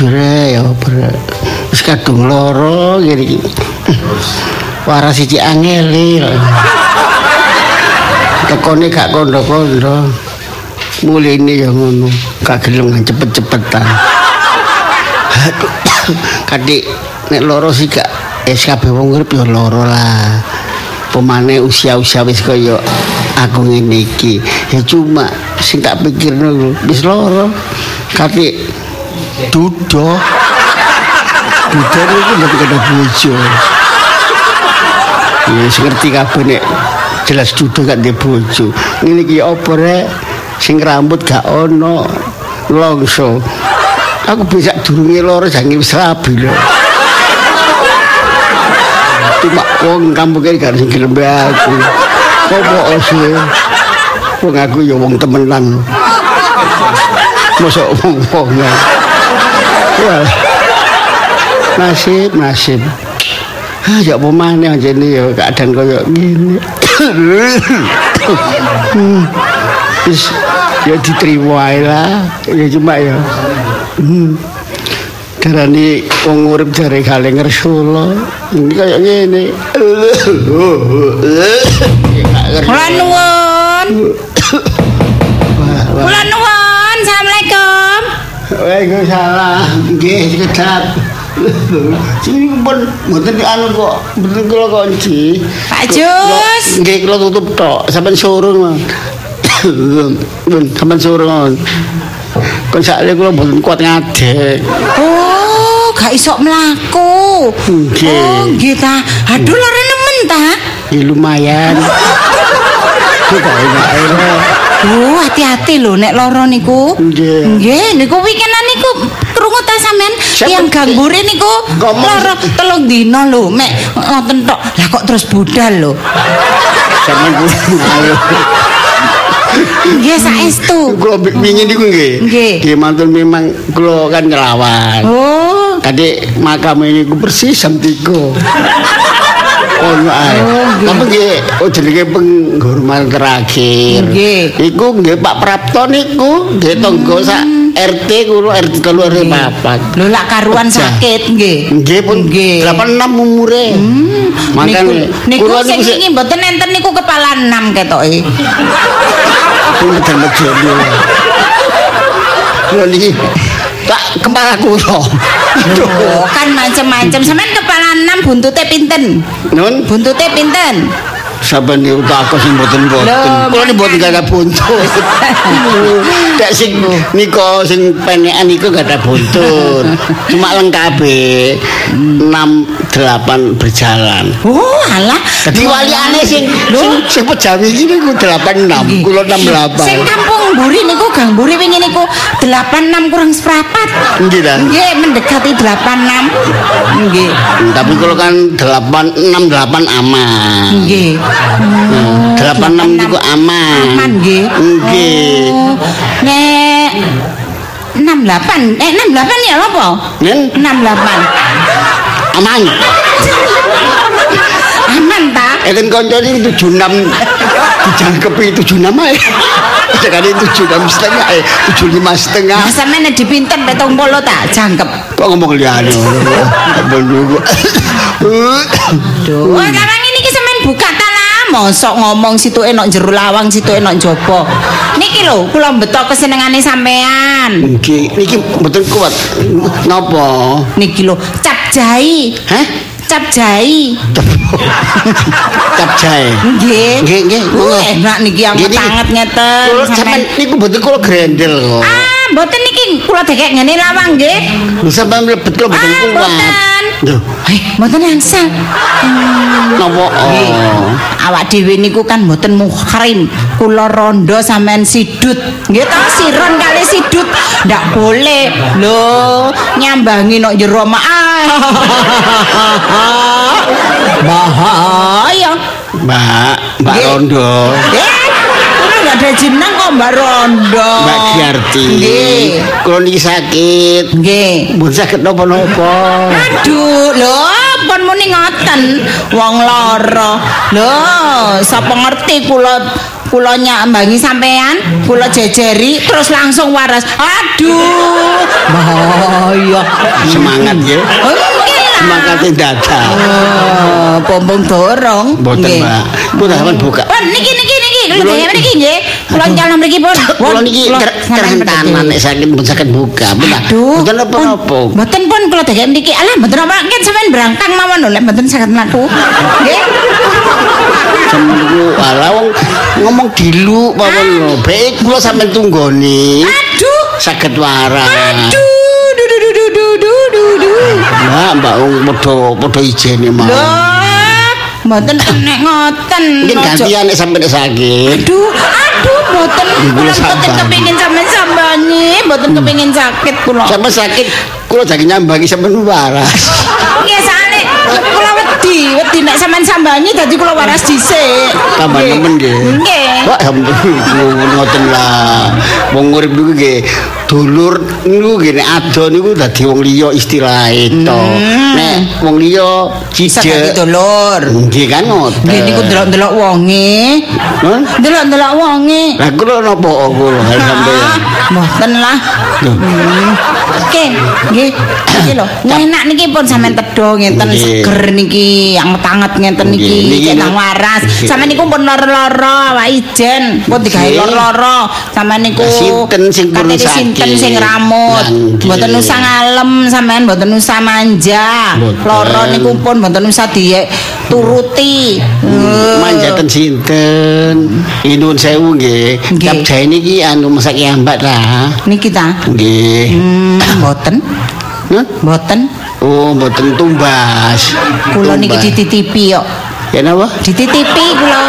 tidure ya ber wis kadung loro ngene iki. Waras siji angel. Tekone gak kondo-kondo. Muline ya ngono, gak gelem cepet-cepetan. Kadek nek loro sih gak es kabeh wong urip ya loro lah. Pemane usia-usia wis kaya aku ngene iki. Ya cuma sing tak pikirno wis loro. Kadek dudo. Dudo niku mboten kada bojo. Ya ngerti kabeh nek jelas dudo gak ndek bojo. Ngene iki apa rek? Sing rambut gak ono longso. Aku bisa durunge loro jange wis rabi lho. Cuma wong kampung iki gak sing gelem bae aku. Apa sih? Wong aku ya wong temenan. Mosok wong-wong. Wah. Nasib, nasib. Ah, ya apa maneh anjene ya keadaan kaya ngene. Hmm. Wis ya diterima ae lah. Ya cuma ya. Hmm. Darani wong urip jare kale ngersula. Ini kaya ngene. Kula nuwun. Kula nuwun. Assalamualaikum. Waalaikumsalam. Nggih, sekedap. Sini pun mboten anu kok, mboten kula kunci. Pak Jus. Nggih, kula tutup tok, sampean. Pun sampean surung. Kon sakle kula mboten kuat ngadeg. Oh, gak iso mlaku. Nggih. Oh, nggih ta. Aduh lara nemen ta. Ya lumayan. Kita ae. Oh, hati-hati lho nek lara niku. Nggih. Nggih, niku weekendan niku krungu ta sampean yang ganggure niku lara telung dina lho, mek ngoten tok. Lah kok terus budal lho. Sampeyan. Nggih saestu. Kula pingin niku nggih. Nggih. Mantun memang kula kan ngelawan. Oh, Kadek makam ini ku bersih jam 3. Ono ae. Tapi nggih oh jenenge penghormatan terakhir. Nggih. Iku nggih Pak Prapto niku nggih tangga sak RT kula RT telu RT papat. lho lak karuan sakit nggih. Nggih pun Nggih. 86 umure. Makane niku, kula sing niku iki mboten enten niku kepala enam ketoke. pun medeni. Kula niki tak kepala kula. Oh, kan macem-macem. Sampeyan kepala enam buntute pinten? Nun Buntute pinten? Saben niku tak aku sing mboten-mboten. Lho, Kula ni mboten gak buntut. Dak sing nika sing penekan niku gak ada buntut. Cuma lengkap 6 8 berjalan. Oh, alah. Dadi waliane sing sing sing pejawi iki niku 86, kula 68. Sing kampung Buri niku Gang Buri wingi niku 86 kurang seprapat. Nggih ta? Nggih, mendekati 86. Nggih. Tapi kula kan 8 6 8 aman. Nggih. Hmm, 86 niku aman. Aman nggih. Nggih. Oh, Nek 68, eh 68 ya apa? Nen 68. aman. Aman ta? Enten kancane 76 dijangkepi 76 ae. Sekali 76 setengah eh 75 setengah. Lah sampeyan nek dipinten 70 ta jangkep. Kok ngomong liane. Bener. Duh, wah sekarang ini ki sampean buka ta lah. Mosok ngomong situ enak jero lawang, situ enak jopo. Niki lho, kula betok kesenengane sampean. Niki niki mboten kuat. Napa? Niki lho, cap jahe. Hah? Cap jahe. Cap jahe. Nggih. Nggih, nggih. Enak niki anget ngeten. Kula sampean. niku mboten kula grendel kok. Ah, mboten niki kula dekek ngene lawang nggih. Lho sampean mlebet kula mboten Ah, kuat. Lho, Eh, mboten angsal. napa? Nggih. Oh. Awak dhewe niku kan mboten muhrim. Kula rondo sampean sidut. Nggih ta siron kali sidut. Ndak boleh. Lho, nyambangi nok jero mak. Bahaya. Mbak, Mbak. Rondo. Eh, nggak ada jeneng kok Mbak Rondo. Mbak Giarti. Nggih. Kula niki sakit. Nggih. Mboten saged napa-napa. Aduh, lho, pun muni ngoten wong lara. Lho, sapa ngerti kula kula nyambangi sampean, kula jejeri terus langsung waras. Aduh. Bahaya. Semangat ya. Oh. Semangat dadah. Oh, pompong dorong. Mboten. Mbak. Sampean buka. Pun niki niki niki kula Kula- dhewe mriki nggih. Kula nyalon mriki pun. Kula niki Kula ter- sampean terhentanan mriki. nek sakit pun sakit buka. Mboten pun, Mboten pun kula dhewe mriki. Alah mboten apa kan sampean berangkang mawon lho lek mboten saged mlaku. Nggih. Seminggu ala wong ngomong dilu mawon lho. Baik kula sampean tunggoni. Aduh. Saged waras. Aduh. Du du du du du du du du. Mbak, mbak. Mboten nek ngoten. Mungkin gantian nek sampean sak-sakit. Aduh, aduh, mboten kula mboten kepengin sampean sambani, mboten kepengin sakit kula. Sampeyan sakit kula jadi nyambangi sampean waras. Nggih sane kula wedi, wedi nek sampean sambani dadi kula waras dhisik. Tambah nemen nggih. Nggih. Wah, alhamdulillah ngoten lah. Wong urip niku nggih dulur niku nggih nek ado niku dadi wong liya istilah itu. Nek wong liya cijek. dulur. Nggih kan ngoten. Nggih niku delok-delok wonge. Delok-delok wonge. Lah kula napa kula Ah, sampeyan. Mboten lah. Hmm. Oke, nggih. Iki lho, enak niki pun sampean tedo ngenten Nggih. seger niki, anget-anget ngenten Nggih, niki, cenang waras. Sampean niku pun loro-loro awak ijen, pun digawe loro-loro. Sampean niku sinten sing pun katene sinten sakit? sing ramut. Mboten usah ngalem sampean, mboten usah manja. Loro niku pun mboten usah dituruti. Eh, Manjaten sinten? Inun sewu nggih. Cap jae niki anu masak ambak lah. Niki ta. Nggih. Hmm, mboten. Mboten. Oh, mboten tumbas. Kula niki dititipi kok. Ya napa? Dititipi kula.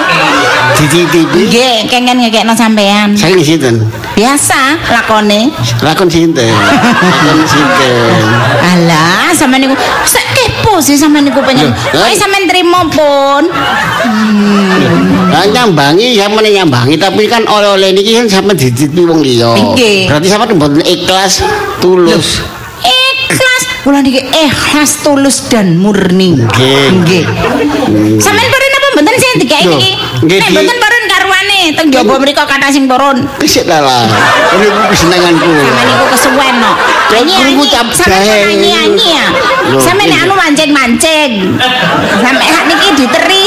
Dititipi. Nggih, kengen ngekekno sampean. Saking sinten? Biasa lakone. Lakon sinten? Lakon sinten? Alah, sampean niku sek kepo sih sampean niku pengen. Loh, Kok eh? sampean trimo pun. Lah nyambangi sampean nyambangi tapi kan oleh-oleh niki kan sampean dititipi wong liya. Berarti sampean mboten ikhlas tulus. Ikhlas. Kula niki ikhlas tulus dan murni. Nggih. Nggih. Sampean purun apa mboten sing dikai niki? nggih, Nek mboten karuane teng jaba mriku kata sing purun. Pisik lah lah. Ini ku kesenanganku. Sampeyan niku kesuwen no. Kalau krungu cap jahe. nyanyi ya. Loh, Sampeyan nek iya. anu mancing-mancing. Sampe hak niki diteri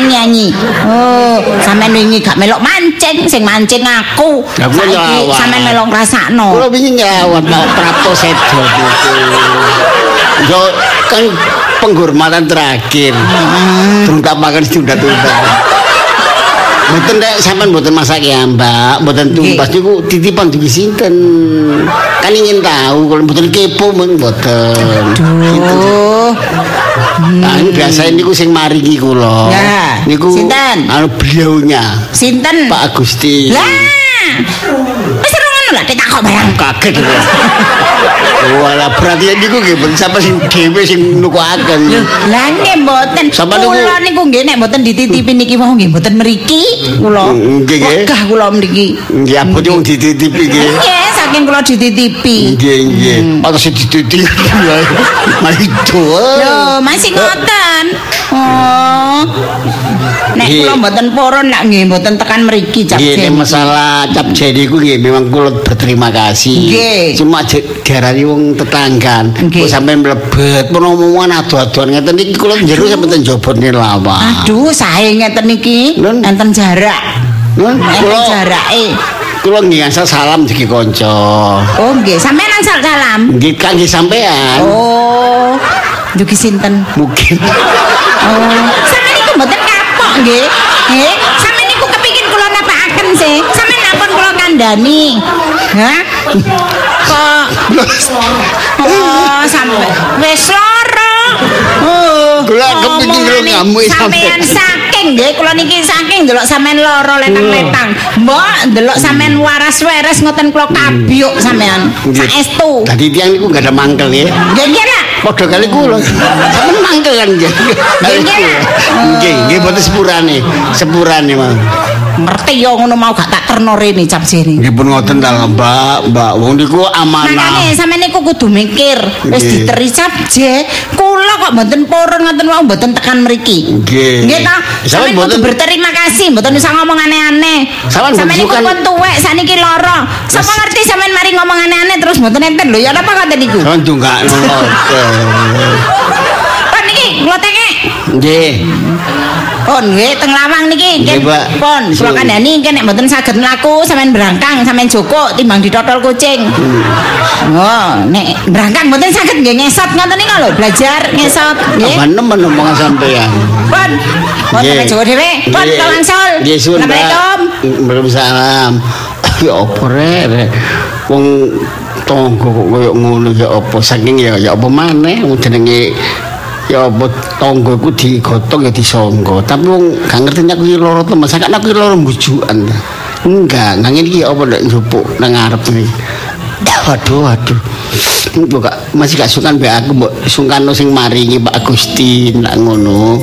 nyanyi. Oh, sampeyan wingi gak melok mancing, sing mancing aku. Lah, kula Saiki nyelawat. sampeyan melok ngrasakno. Kalau ingin nyelawat mau Prapto Sedo gitu. Yo kan penghormatan terakhir. Tunggu makan sudah tunda. Mboten nek sampean mboten masak ya, Mbak. Mboten tumpas niku titipan dugi sinten. Kan ingin tahu kalau mboten kepo mboten. Gitu. Oh, Nah, ini biasa niku sing maringi kula. Ya, Niku sinten? anu beliaunya sinten? Pak Agusti. Lah. Wis lah ditakok barang. kaget aku. Wala berarti niku nggih mboten sampe sing dhewe sing nukuaken. Lah nggih mboten. Sampeyan niku- Kula niku nggih nek mboten dititipi niki mau nggih mboten mriki kula. Nggih, nggih. Wegah kula mriki. Nggih abot wong dititipi nggih. Saking kula dititipi. Nggih nggih. Pantes dititipi. Mari doa. Lho, masih ngoten. Oh. Nek kula mboten purun nak nggih mboten tekan mriki cap Nggih masalah cap jeni ku nggih memang kula berterima kasih. Nggih. Cuma diarani wong tetanggan. Kok sampe mlebet penomongan adu-aduan ngeten iki kula njero sampe ten jobone lawang. Aduh, sae ngeten iki. Enten jarak. Enten jarake. Kula nggih ngasal salam digi kanca. Oh, nggih, sampean angsal salam. Nggih kangge sampean. Oh. Dugi sinten? Mungkin. Oh, sampeyan niku mboten kapok nggih. Nggih, sampeyan niku kepingin kula napakaken sih. Sampeyan ampun kula kandhani. Hah? Kok Oh, sampe wis lara. Oh, Kula omongane ngamuki sampeyan sampeyan. Saking nggih, kula niki saking ndelok sampeyan lara letang-letang. Mbok ndelok sampeyan waras weres ngoten kula kabyuk sampeyan. Saestu. Dadi tiang niku enggak ada mangkel ya. Nggih nggih lah. Padha kali kula. Sampeyan mangkel kan nggih. Nggih. Nggih, nggih boten sepurane. Sepurane mah. Ngerti yo ngono mau gak tak terno rene cap sini. Nggih pun ngoten ta, Mbak. Mbak wong niku amanah. Makane sampeyan niku kudu mikir, wis diteri cap je, kula kok mboten purun ngoten wau mboten tekan mriki. Nggih. Nggih ta? Sampeyan mboten- kudu berterima kasih, mboten usah ngomong aneh-aneh. Sampeyan niku bukan- pun tuwek saniki lara. Sapa ngerti sampeyan mari ngomong aneh-aneh terus mboten enten lho ya napa ngoten niku? Sampeyan ndongakno oke. Pun niki kula tengek. Nggih. Pun nggih teng lawang niki Nggih, kula Sun. kandhani nggih nek mboten saged mlaku sampeyan berangkang sampeyan joko timbang ditotol kucing. Oh, nek berangkang mboten saged nggih ngesot ngoten niku lho belajar ngesot nggih. Apa nemen omongan pun Nggih. sampeyan joko dhewe. Nggih. tolong sol. Nggih, sun. Assalamualaikum. Waalaikumsalam. Ya apa rek? Wong tonggo kok koyo ngono ya apa saking ya ya apa maneh jenenge ya apa tonggo iku digotong ya disangga. Tapi wong gak ngerti nek kuwi loro temen sak nek kuwi loro mbujukan. Enggak nangin iki apa nek njupuk nang ngarep iki waduh waduh. Gak masih gak sungkan mbek aku mbok sungkan sing maringi Pak Gusti nak ngono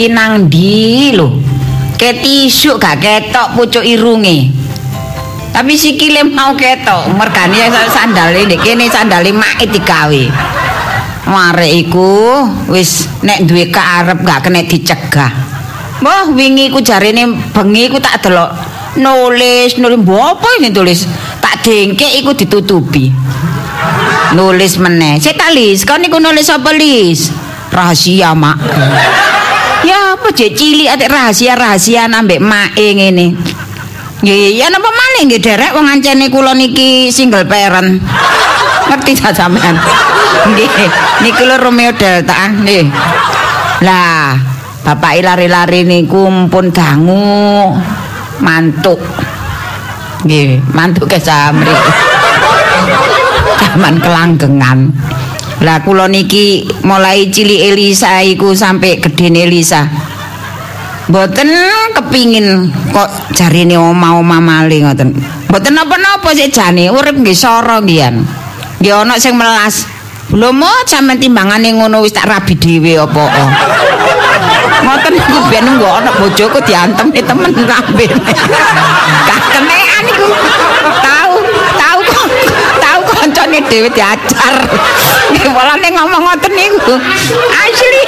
iki nang ndi lho? Ketisuk gak ketok pucuk irunge. Tapi sikile mau ketok, mergane sandale ndek kene sandale mak digawe. Marek iku wis nek duwe karep gak kena dicegah. Mbah wingi ku jarene bengi ku tak delok nulis nulis apa ini tulis tak dengkek iku ditutupi. Nulis meneh. Saya tak lis, kau niku nulis apa lis? Rahasia mak. Apa jek cilik atik rahasia-rahasia ambek make ngene. Nggih, ya napa maling nggih derek wong ancene kula niki single parent. Ngerti ta sampean? Nggih, niki lho Romeo Delta nggih. Lah, bapak lari-lari niku pun dangu mantuk. Nggih, mantuk ke samri. Taman kelanggengan. Lah kula niki mulai cilik Elisa iku sampai gedene Elisa. Mboten kepingin kok jarine oma-oma maling ngoten. Mboten napa-napa sik jane urip nggih sara ngian. Nggih ana sing melas. Belum mau sampean timbangane ngono wis tak rabi dhewe apa. Ngoten niku ben nggak ana bojoku diantem temen rabi. Gak kenean iku. Tahu, tahu kok. Tahu koncone dhewe diajar. Walane ngomong ngoten niku. Asli.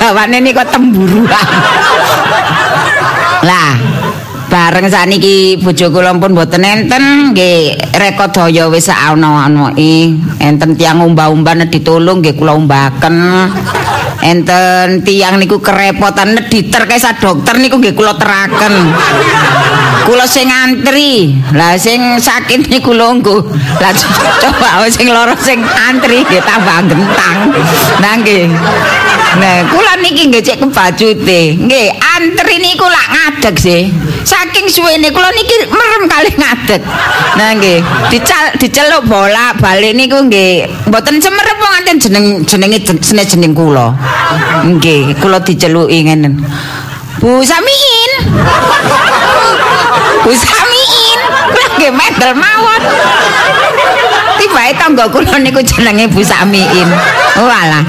Hawane niku temburuan. Lah, bareng saniki bojo kula pun mboten enten nggih rekodaya wis ana-anake enten tiang umbah-umbah ditulung nggih kula umbaken enten tiang niku kerepotan nediter kae dokter niku nggih kula teraken. Kula sing antri, lah sing sakit niku lungguh. Lah coba sing lara sing antri nggih tambah gentang. Nah nggih. Nah, kula niki nggih cek kebajute. Nggih, antri niku lak ngadeg sih. Saking suwene kula niki merem kali ngadeg. Nah nggih, dical diceluk bola balik niku nggih mboten semerep wong anten jeneng jenenge jeneng jeneng kula. Nggih, kula diceluki ngenen. Bu Samiin. Bu Samiin. Nggih medal mawon. Tibae tangga kula niku jenenge Bu Samiin. Alah.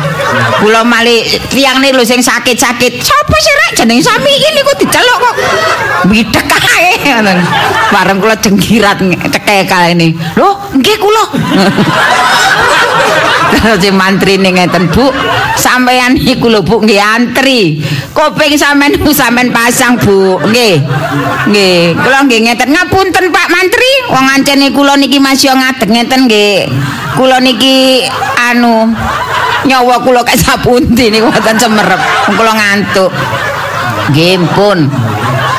Kula mali tiyang niku sing sakit-sakit. Sopo sih rek jeneng Samiin niku diceluk kok. Bidek ae ngoten. Bareng kula jenggirat cekek kalene. Lho, nggih kula. Si mantri ning ngeten Bu, sampeyan iku lho Bu nggih antri. Kuping sampean niku sampean pasang Bu. Nggih. Nggih, kula nggih ngeten ngapunten Pak Mantri. Wong ancene kula niki masih ngadeg ngeten nggih. Kula niki anu nyawa kula kae sapundi niku mboten semerep. Kula ngantuk. Nggih pun.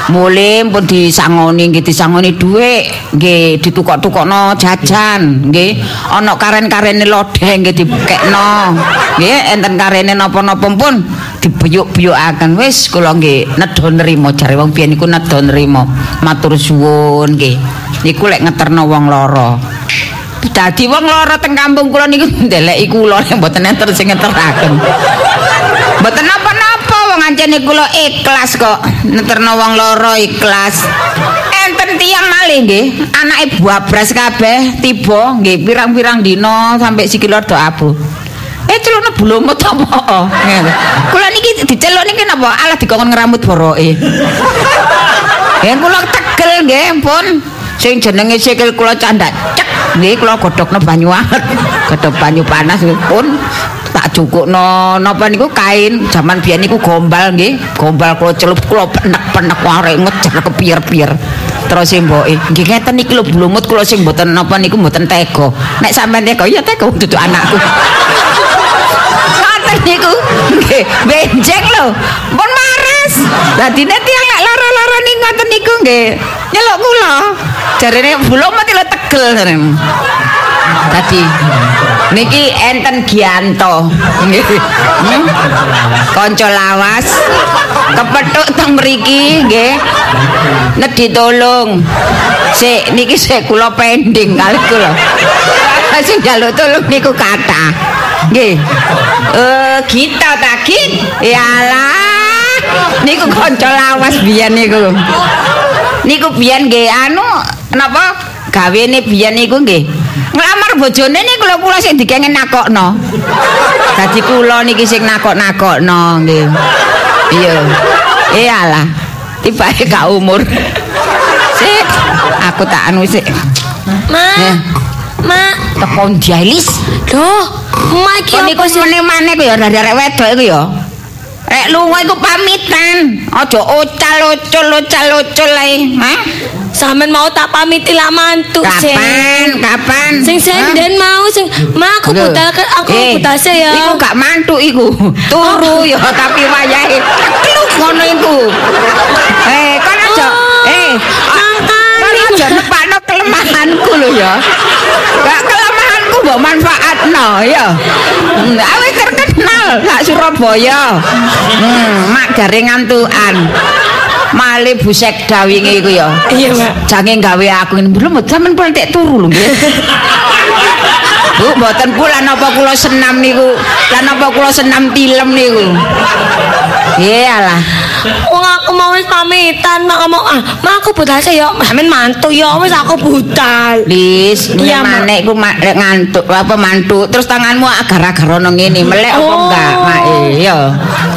Mule pun disangoni nggih disangoni dhuwit, nggih ditukok-tukokno jajan, nggih. Ana karen-karene lodeh nggih dikekno. Nggih enten karene napa-napa pun dibeyuk-beyukaken. Wis kula nggih nedha nrimo jare wong biyen niku nedha nrimo. Matur suwun nggih. Niku lek ngeterno wong lara. Dadi wong lara teng kampung kula niku ndeleki kula nek mboten enten sing ngeteraken. Mboten napa-napa wong ancene kula ikhlas kok neterno wong loro ikhlas. Enten tiyang malih nggih, anake buah bras kabeh tiba nggih pirang-pirang dina sampai sikil do abu. Eh celana bulumut apa? Ngene. Kula niki diceluk niki napa? Alah dikon ngeramut boroke. Ya kula tegel nggih pun sing jenenge sikil kula candak cek. Nggih kula godhokno banyu anget. Godhok banyu panas pun tak cukukno napa niku kain. Jaman biyen niku gombal nggih. Gombal kula celup kula penek-penek arek ngejer kepiyer-piyer terus mboke nggih ngeten niki lho blumut. Kula sing mboten napa niku mboten tega. Nek sampean tega ya tega duduk anakku. Ngoten niku. Nggih benjeng lho. Pun mares. Dadine tiyang nek lara-lara ning ngoten niku nggih nyeluk kula jarene blumut lho tegel jarene Tadi niki enten Gianto. Nggih. Hmm? Kanca lawas kepethuk teng mriki nggih. Nedhi tolong. Sik niki sik kula pending kali kula. Sing njaluk tolong niku kata. Nggih. Eh kita ta Git? Yalah. Niku kanca lawas biyen niku. Niku biyen nggih anu napa gawene biyen niku nggih nglamar bojone niku lho kula sing dikengen nakokno. Dadi kula niki sing nakok-nakokno nggih. Iya. Eh alah. Tibae gak umur. Sik, aku tak anu sik. Ma. Ma, teko Jailis. Loh, Ma iki niku meneh-meneh ku ya arek wedok iku ya. Rek lunga iku pamitan. Aja ucal-ucul-ucal-ucul ae. Hah? Sampeyan mau tak pamiti lah mantu Kapan? Kapan? Sing senden mau sing Ma aku budal aku Eh, budal ya. Iku gak mantu iku. Turu ya tapi wayahe tekluk ngono iku. Eh, kan aja. Oh, Eh, kan aja nepakno kelemahanku lho ya. Gak kelemahanku mbok manfaatno ya. Hmm, awis terkenal sak Surabaya. Hmm, mak garing ngantukan. Male busek dawinge iku ya. Iya, Mak. Jange gawe aku ngene belum sampean pun tek turu lho. Bu, mboten kula napa kula senam niku. Lah napa kula senam tilem niku. Iyalah. Wong aku mau wis pamitan, mak ngomong ah, mak aku budal ya, sampean mantu ya wis aku budal. Lis, Iya, manek iku mak lek ngantuk apa mantu terus tanganmu agar-agar ono ngene, melek apa Oh. enggak, Mak? Iya.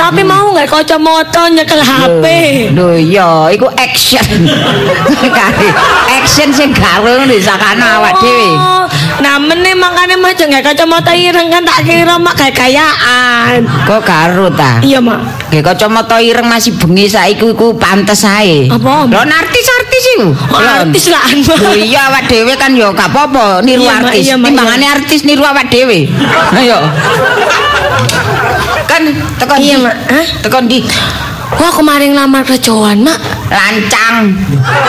Tapi mau nggak kacamata nyekel HP. Lho iya, iku action. Action sing gawe disakane awak dhewe. Oh, Nah, meneh makane mah aja nggak kacamata ireng kan tak kira mak kayaan. Kok karo ta? Iya, Mak. Nggih kacamata ireng masih bengi saiki iku pantes ae. Apa? Lho artis-artis iku. Oh, artis lah. Lho iya awak dhewe kan ya gak apa-apa niru Iya, artis. iya, Timbangane artis niru awak dhewe. Ayo. Kan tekan Iya? Mak. Hah? Tekan di Wah, kemarin ngelamar kerjaan, Mak. lancang.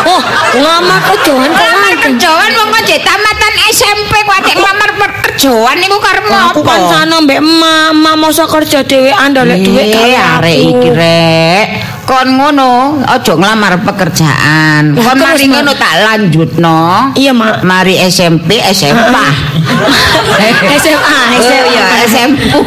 Oh, ngelamar kerjaan kok Lamar kerjaan wong aja tamatan SMP kok aja ngelamar kerjaan niku karep Aku kan sana mbek emak, masa kerja dhewean ndolek duit Eh, gawe arek aku. iki rek. Kon ngono, aja nglamar pekerjaan. Lah, Kon mari ngono tak lanjutno. Iya, Mak. Mari SMP, SMA. SMA, Oh iya, SMU.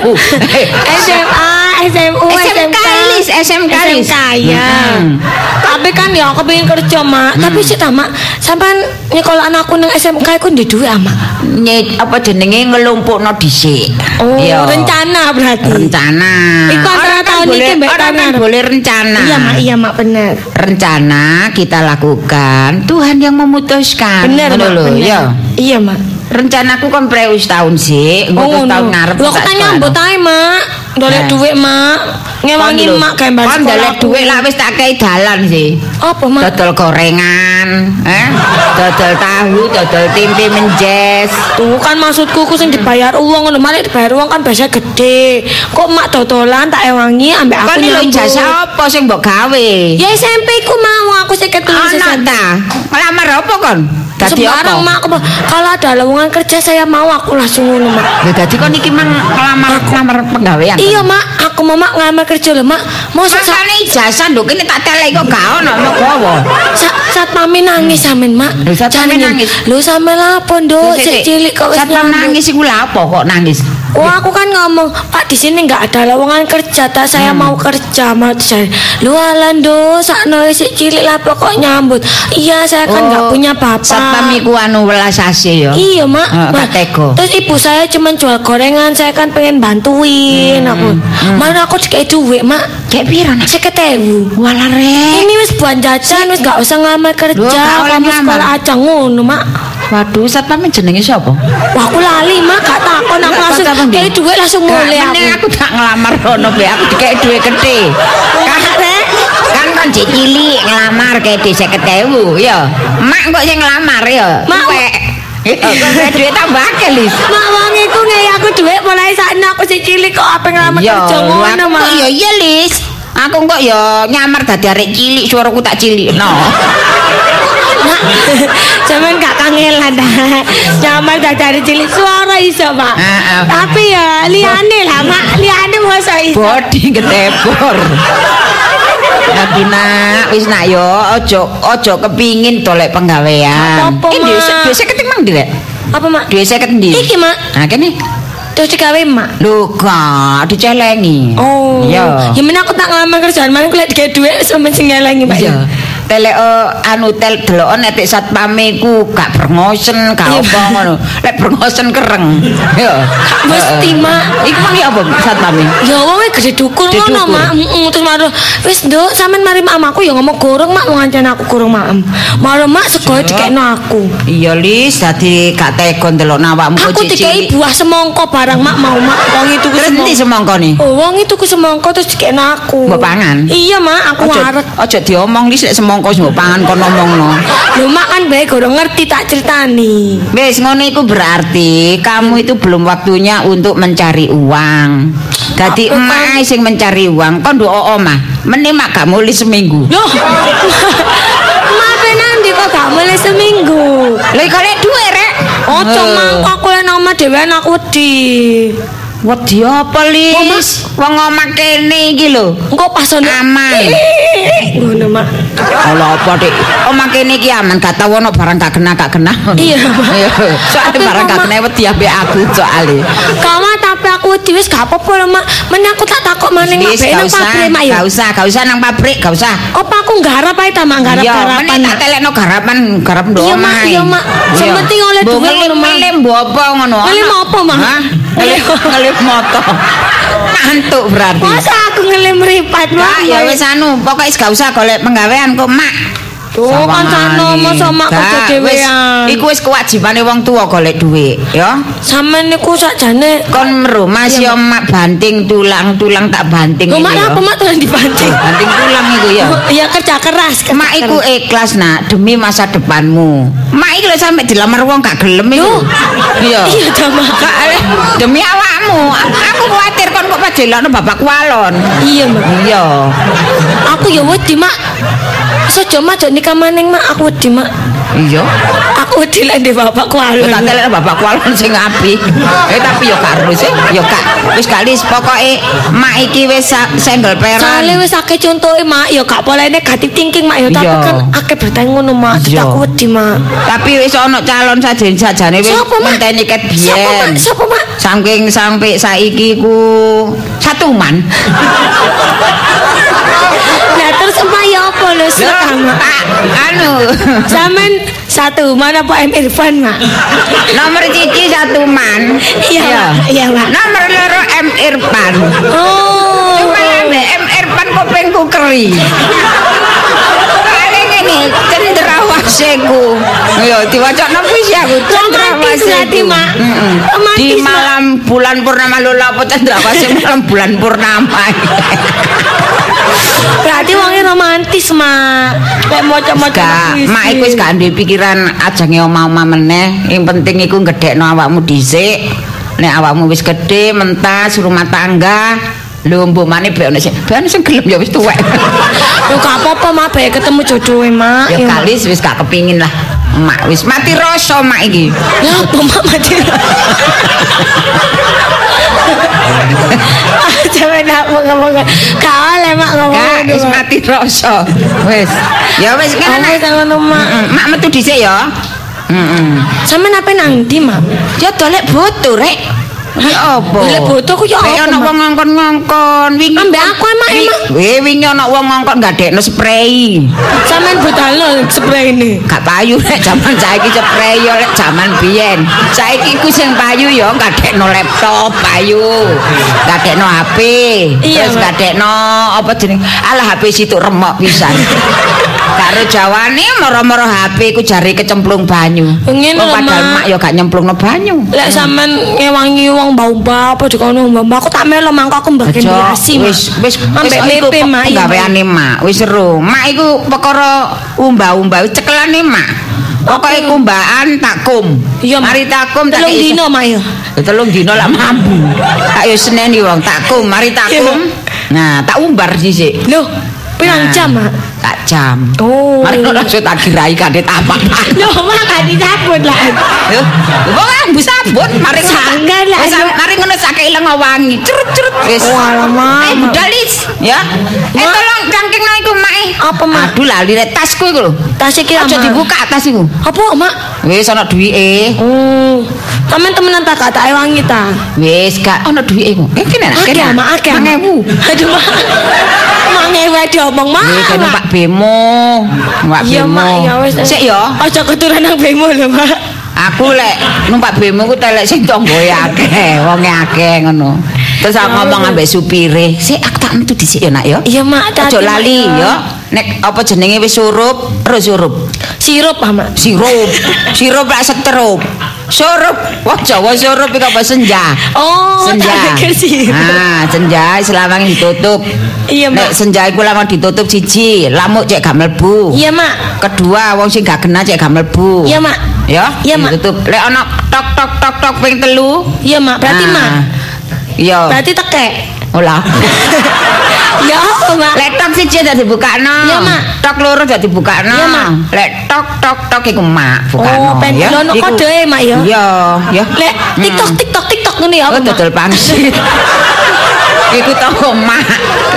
SMA, SMU, SMK Lis, SMK Lis. SMK ya. Mm-mm. Tapi kan ya aku pengen kerja, Mak. Tapi sih Mak, sampean nyekolah anakku nang SMK iku ndek duit, ah, Mak. Nyet apa jenenge ngelumpukno dhisik. Oh, Iya. rencana berarti. rencana. Iku antara Orang kan tahun boleh- iki mbek orang kan boleh rencana. Iya, Mak, iya, Mak, bener. Rencana kita lakukan, Tuhan yang memutuskan. Bener, Mak, bener. ya. Iya, Mak. Rencanaku kan tahun sih, Oh, tahun ngono. ngarep. Lho, tak tanya mbok ae, Mak. Dolek duit, Mak. Ngewangi Mak gambar Kon dolek duit lah wis tak kei dalan sih. Apa, Mak? Dodol gorengan, eh? Dodol tahu, dodol tempe menjes. Tuh kan maksudku ku sing dibayar uang ngono, malah dibayar uang kan biasa gede. Kok mak dodolan tak ewangi ambek aku Kon lho nyambut. jasa apa sing mbok gawe? Ya SMP ku mau aku sih ketemu Ana ta? Ngelamar apa kon? Dadi Sembarang mak aku kalau ada lowongan kerja saya mau aku langsung ngono mak. Lho dadi kon iki mang ngelamar ngelamar penggawean. Iya mak, aku mau mak ngambil kerja loh mak. Mau saat Makane ijazah nduk kene tak telek kok gak ono mau gowo. saat, saat mami nangis samin mak. Lho, Jangan nangis? Lu sampe lapo nduk, sik cilik kok wis mam nyambut. nangis iku lha apa kok nangis? Oh aku kan ngomong Pak di sini nggak ada lowongan kerja tak saya Hmm. mau kerja mau saya lu alando sakno si cilik lah pokok nyambut iya saya kan nggak punya bapak Satpam iku anu welas asih ya. Iya mak, Heeh, Mak. Terus ibu saya cuma jual gorengan Saya kan pengen bantuin aku Mana aku dikasih duit mak Hmm, Kayak piro nak? Walah rek. Ini wis buat jajan Wis gak usah ngambil kerja Kamu sekolah aja ngono mak Waduh, satpam jenenge sapa? Wah aku lali mak Gak takon aku Gak langsung? Kayak duit langsung Gak, aku mending aku tak ngelamar rono be aku duwe gede. Kan Rek. kan kan jek cilik ngelamar kayak di 50.000 ya. Mak kok sing ngelamar ya. Mak, Tuwek. Ya, kok saya duit tambah kelis. Mak wong iku ngei aku duit mulai saat aku si cilik kok apa ngelamar kerja ngono aku mak kok ya iya Lis. Aku kok ya nyamar dadi arek cilik suaraku tak cilik. No. Cuman gak kangelan dah. Nyamar dah dari cilik suara iso. Heeh. Tapi ya liane lah, Mak. Liane masa iso. Bodi ketebor. Tapi nak, wis nak yo, ojo ojo kepingin tolek penggawean. Eh, duwe Mak. duwe seket emang direk. Apa, Mak? Duwe seket ndi? Iki, Mak. Nah, kene. Terus digawe, Mak. Lho, gak dicelengi. Oh. Iya. Ya men aku tak ngelamar kerjaan, mana aku lihat digawe duit sama sing ngelangi, Mak. Iya. Tele eh, anu tel delokon etik satpame ku gak brengosen, gak apa ngono. Lek brengosen kereng. Yo. Mesti, Mak. Iku mang apa satpame? Ya wong gede dukur Gede ngono, dukur. Mak. Heeh, terus maru wis nduk sampean mari mak aku ya ngomong goreng, Mak, ngancen aku goreng maem. Maru Mak segoe dikekno aku. Iya Lis, dadi gak tegon delok awakmu Aku dikai buah semongko barang mak mau mak wong itu ku Terus ndi semongko. semangkane? Oh, wong itu ku semongko terus dikekno aku. Mbok pangan? Iya mak, aku arep. ojo diomong Lis lek semangka wis mbok pangan kon ngomongno. Lho mak kan bae gorong ngerti tak ceritani. Wis ngono iku berarti kamu itu belum waktunya untuk mencari uang. Dadi emak ae sing mencari uang, kon nduk omah. Mene mak gak muli seminggu. Loh. mak penan kok gak mulai seminggu. Lha kok lek duwe rek? Ojo aku yang nama dhewean aku di. Wedi apa Lis? Wong omah kene iki lho. Engko Aman. ngono mak. Ala apa dik? Omah kene iki aman, gak tau ono barang gak kena gak kena. Iya. Iya. Soale barang gak kena wedi ambek aku soale. Kamu tapi aku wedi wis gak apa-apa lho mak. Men aku tak takok maning gak nang pabrik mak ya. gak usah, gak usah nang pabrik, gak usah. Apa aku nggarap ae ta mak nggarap Iya, garapan. meneh tak telekno garapan, garap ndok Iya, Mak, iya, Mak. Sementing oleh duit ngono, Mak. mbok apa ngono. Ana- apa, Mak? Ngelim moto. Ngantuk berarti. Masa aku ngelem mripat mak? Mak, ya wis anu, pokoke gak usah golek penggawean kok, Mak. Tuh kan sakno masa mak kerja dhewean. wis- Iku wis kewajibane wong tuwa golek dhuwit, ya. Sampeyan niku sakjane Kon meru masih mak banting tulang, tulang tak banting iki mak apa mak tuh dibanting? Banting tulang iku ya. Iya kerja keras. kerja Mak iku ikhlas nak demi masa depanmu. Mak lho sampe dilamar wong gak gelem iku. Iya. Iya ta mak. Ale demi awakmu. Aku kuwatir kon kok pajelokno bapak walon. Iya mak. Iya. Aku ya wedi mak. Sojo mak jek nikah maning mak aku wedi mak. Iya. Aku wedi lek ndek bapak kuwi. Yo tak telek bapak walon sing api. Eh tapi yo karo sih. Yo kak wis kalis pokoke mak iki wis Soale peran. wis akeh contohe mak ya gak boleh negatif thinking mak ya tapi kan akeh berita ngono mak. Jadi Iya. aku wedi mak. Tapi wis ana calon sajen sajane wis Sopo, Mak? ngenteni ket Sopo mak? biyen. Sopo mak? Saking sampai saiki ku satuman. Nah terus emak ya apa lho mak? Pak, anu Samen satu mana Pak M Irfan mak? nomor cici satuman. Iya mak. Iya mak. Nomor loro M Irfan. Oh. Cuma M Irfan kupingku keri. Ini cendrawasiku. Yo diwacana puisi aku Romantis cendrawasiku. Di malam bulan purnama lho apa cendrawasih malam bulan purnama. Berarti wongnya romantis mak. Kayak maca-maca puisi. mak iku wis gak duwe pikiran ajange oma-oma meneh. Yang penting iku gedhekno awakmu dhisik. Nek awakmu wis gedhe, mentas rumah tangga, lho mbok mane be ono sing be ono sing gelem ya wis tuwek. Lu gak apa-apa mak bae ketemu jodohe mak. ya Iya, Mak. kalis wis gak kepingin lah. Mak wis mati rasa mak iki. Ya apa mak mati. Jangan nak ngomong Gak oleh mak ngomong Gak wis mati rasa. Wis. Ya wis sama mak. Mak metu dhisik ya. Heeh. Sama apa nang ndi mak? Ya dolek rek. Ya apa? Golek boto ku ya Kayak apa, ana wong ngongkon-ngongkon wingi. Ambek aku emak emak. Wih, wingi ana wong ngongkon gadekno spray. Sampean budal spray ini. Gak payu rek jaman saiki spray yo lek jaman biyen. Saiki ku sing payu yo gadekno laptop payu. Gadekno HP. Terus gadekno apa jeneng? Alah HP situ remok pisan. Karo jawane moro-moro HP ku jari kecemplung banyu. Ngene lho, padahal Mak. yo gak nyemplungno banyu. Lek sampean ngewangi wong bau-bau apa juga ono mbak aku tak melo mangko aku generasi mak. wis wis ambek mepe mak. iya, gaweane mak wis seru mak iku perkara umbah-umbah cekelane mak pokoke kumbaan takum Iya, Mak. mari takum tak Telung dino mak ya. Ya, telung dino lah mampu tak yo seneni wong takum mari takum nah tak umbar sisik Loh, pirang Nah, jam mak? Tak jam Oh. mari langsung tak kirai kade tapak Loh, mak gak disabut lah. Wong ambu sabun mari Sangat lah, mari ngono sak ilang wangi cerut-cerut wis Walah, Mak. Eh, budalis ya eh tolong cangking iku mak eh. Apa, Mak? aduh lali tasku iku lho Tas iki aja dibuka tas iku Apa mak? wis ana duwike Oh, sampean temenan tak gak tak ewangi ta? wis gak ana duwike iku eh kene nak Akeh kene mak, akeh. Mak. mangewu Aduh mak. Diomong mak. Wih, kan Mak. numpak bemo, numpak Iya bemo. mak, ya wis. Sik ya, Aja keturunan nang bemo lho mak. aku lek numpak bemo ku telek sing tonggoe akeh, wonge akeh ngono. Terus aku ngomong ambek supire, "Sik aku tak metu dhisik ya, Nak ya." Iya mak, Aja lali ya. Nek apa jenenge wis surup, terus surup. Sirup ah mak. Sirup, sirup lak seterup. Surup, wah Jawa surup iki apa senja. Oh, senja. tak. Ah, senja selawang ditutup. Iya, Nek Mak. senja iku lawang ditutup siji, lamuk cek gak mlebu. Iya mak. Kedua, wong sing gak kena cek gak mlebu. Iya mak. Ya, Iya, Mak. Ditutup. Lek ana tok tok tok tok ping telu. Iya mak. Berarti Nah. mak. Iya. Berarti tekek. Olah. Ya mak? Lek tok siji dadi bukakno. Iya, Mak. Tok loro dadi bukakno. Iya, Mak. Lek tok tok tok iku mak bukakno. Oh, pen ya. ono Iku- kode mak ya. Iya, ya. Lek TikTok TikTok TikTok ngene ya Oh, mak? dodol pangsit. Iku tau mak.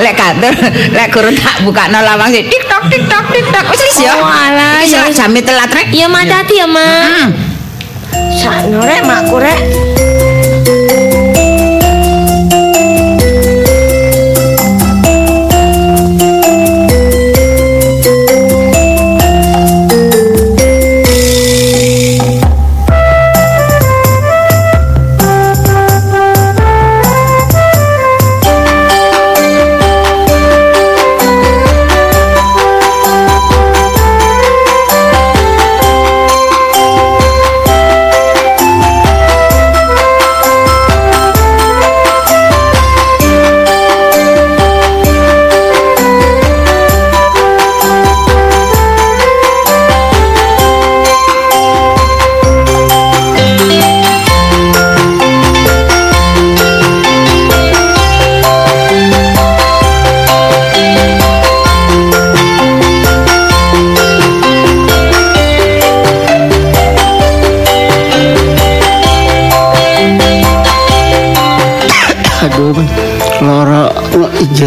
Lek katur, lek guru tak bukakno lawang sih. Tiktok tiktok tiktok. Wis ya. Oh, alah, ya salah wis. jame telat rek. Iya mak hati ya mak. Hmm. Sakno rek makku rek.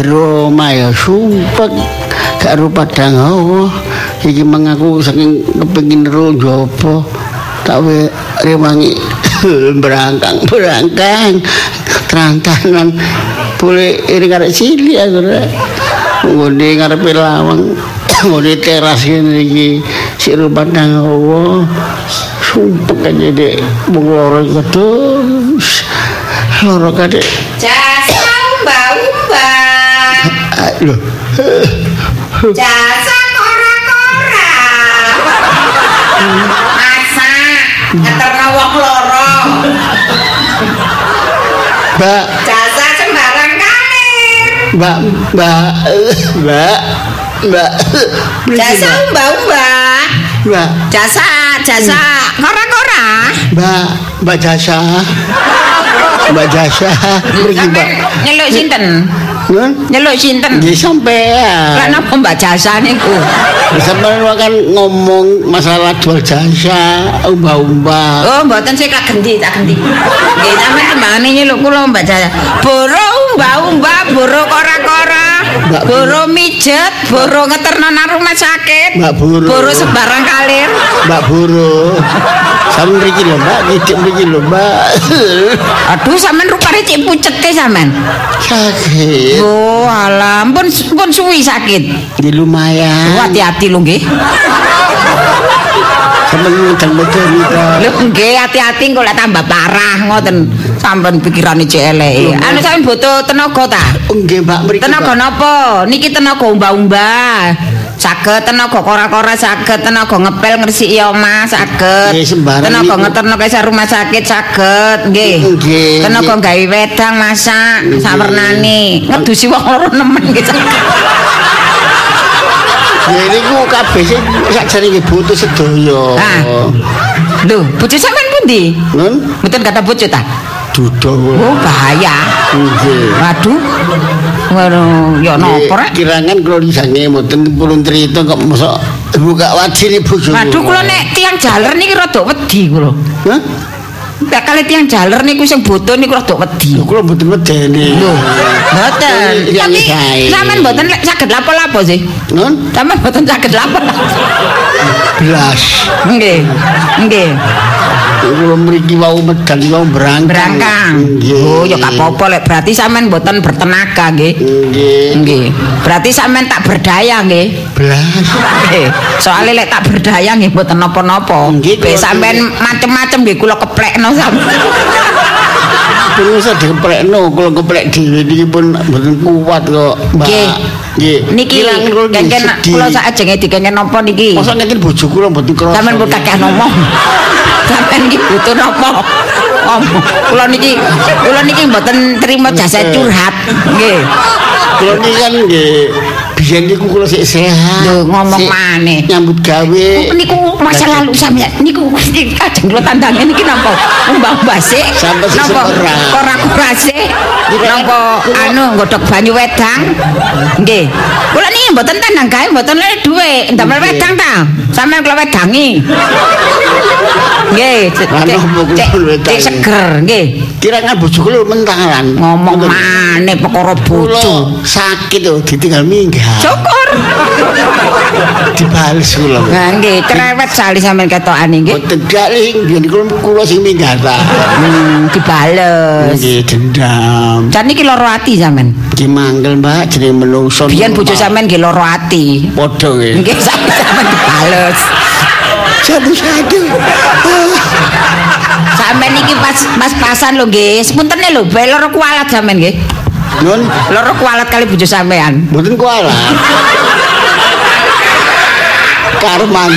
Cepet gak rupa padang hawa. Iki mengaku saking kepengin ro jopo tak we rewangi berangkang berangkang. Terantanan boleh iring arek cilik aku rek. Ngene ngarepe lawang ngene teras ngene iki sik rupa padang hawa. Sumpek aja dek. Wong loro kedus loro umba-umba. Lho Jasa kora-kora. Masak ngeterno wong loro. mbak Jasa sembarang kalir. mbak mbak mbak mbak Jasa umba-umba. mbak Jasa, jasa kora-kora. mbak mbak jasa mbak jasa pergi mbak Nyeluk sinten? Nun, Nyeluk sinten? Nggih sampean. Lah napa Mbak Jasa niku? Sampeyan kan ngomong masalah jual jasa, umba-umba. Oh, mboten sik tak gendi, tak gendi. Nggih, sampeyan timbangane nyeluk kula Mbak Jasa. Boro umba-umba, boro kora-kora, Mbak boro mijet, boro ngeterno nang rumah sakit. Mbak Buru. Boro sebarang kalir. Mbak Buru. Sampeyan mriki lho, Mbak, ngicip mriki lho, Mbak. Aduh, sampean rupane cek pucete sampean. Sakit. Oh, alah, pun pun suwi sakit. Di Oh, lumayan. hati-hati lho nggih. Sampeyan ngedang-ngedang kita. Lho nggih hati-hati kok lek tambah parah ngoten. Sampeyan pikirane cek eleke. Anu sampeyan butuh tenaga ta? Nggih, Mbak, mriki. Tenaga napa? Niki tenaga umba-umba. Saged tenaga kora-kora saged tenaga ngepel ngresiki omah saged. Nggih, sembarang Tenaga niku. ngeterno kaisar rumah sakit saged nggih. Tenaga gawe wedang masak Nggih. samernane. Ngedusi wong loro nemen nggih. Ya niku kabeh sing sakjane butuh sedaya. Ah. Lho, bojo sampean pundi? Nun, Mboten kata bojo ta? Dudo. Oh, bahaya. Nggih. Waduh. Ngono, ya napa rek? Kirangan kula disange mboten purun cerita kok mosok buka wadine bojo. Waduh, kula nek tiang jaler niki rada wedi kula. Hah? Nek kali tiang jaler niku sing boto niku rada wedi. Lho kula mboten medeni. Lho, mboten. Tapi sampean mboten saged lapo-lapo sih. Nun, Sampean mboten saged lapo-lapo. belas. Nggih. Nggih. Kula mriki wau medal wau berangkang. Berangkang. Nggih. Oh, ya gak apa-apa lek berarti sampean mboten bertenaga nggih. Nggih. Nggih. Berarti sampean tak berdaya nggih. Belas. Eh, soalnya lek tak berdaya nggih mboten napa-napa. Nggih, sampean macem-macem nggih kula keplekno sampean. Pun usah dikeplekno, kula keplek dhewe niki pun mboten kuat kok, Mbak. Nggih. Nggih. Niki kula kengken kula sakjenge dikengken napa niki? Masa ngeten bojo kula mboten krasa. Sampeyan pun kakek ngomong. Sampeyan iki butuh napa? Kula niki kula niki mboten terima jasa curhat. Nggih. Kula niki kan nggih biyen niku kula sik sehat. Lho, ngomong maneh. Nyambut gawe. Niku masa lalu sampeyan niku mesti kajeng kula tandange niki napa? Mbah-mbah sik. Sampai sik Napa ora. ora-ora sik. Napa anu nggodhog banyu wedang? Nggih. Kula niki mboten tandang gawe mboten lek dhuwit, ndamel wedang ta. Sampeyan kula wedangi. Nggih, cek seger nggih. Kirangan bojo kula mentalan. Ngomong maneh perkara bojo. Sakit lho ditinggal minggat. Syukur. Dibales kula. Nah, nggih, cerewet sali sampeyan ketokane nggih. Boten galing biyen kula kula sing minggatan. Hmm, dibales. Nggih dendam. Jan niki loro ati sampean. Ki mangkel Mbak jenenge menungso. Biyen bojo sampean nggih loro ati. padha nggih. Nggih sampean sampean dibales. Satu-satu. Sampean niki pas pas-pasan lho nggih. Sepuntene lho, bae loro kualat sampean nggih. Nun, Loro kualat kali bojo sampean. mboten kuala. Karman.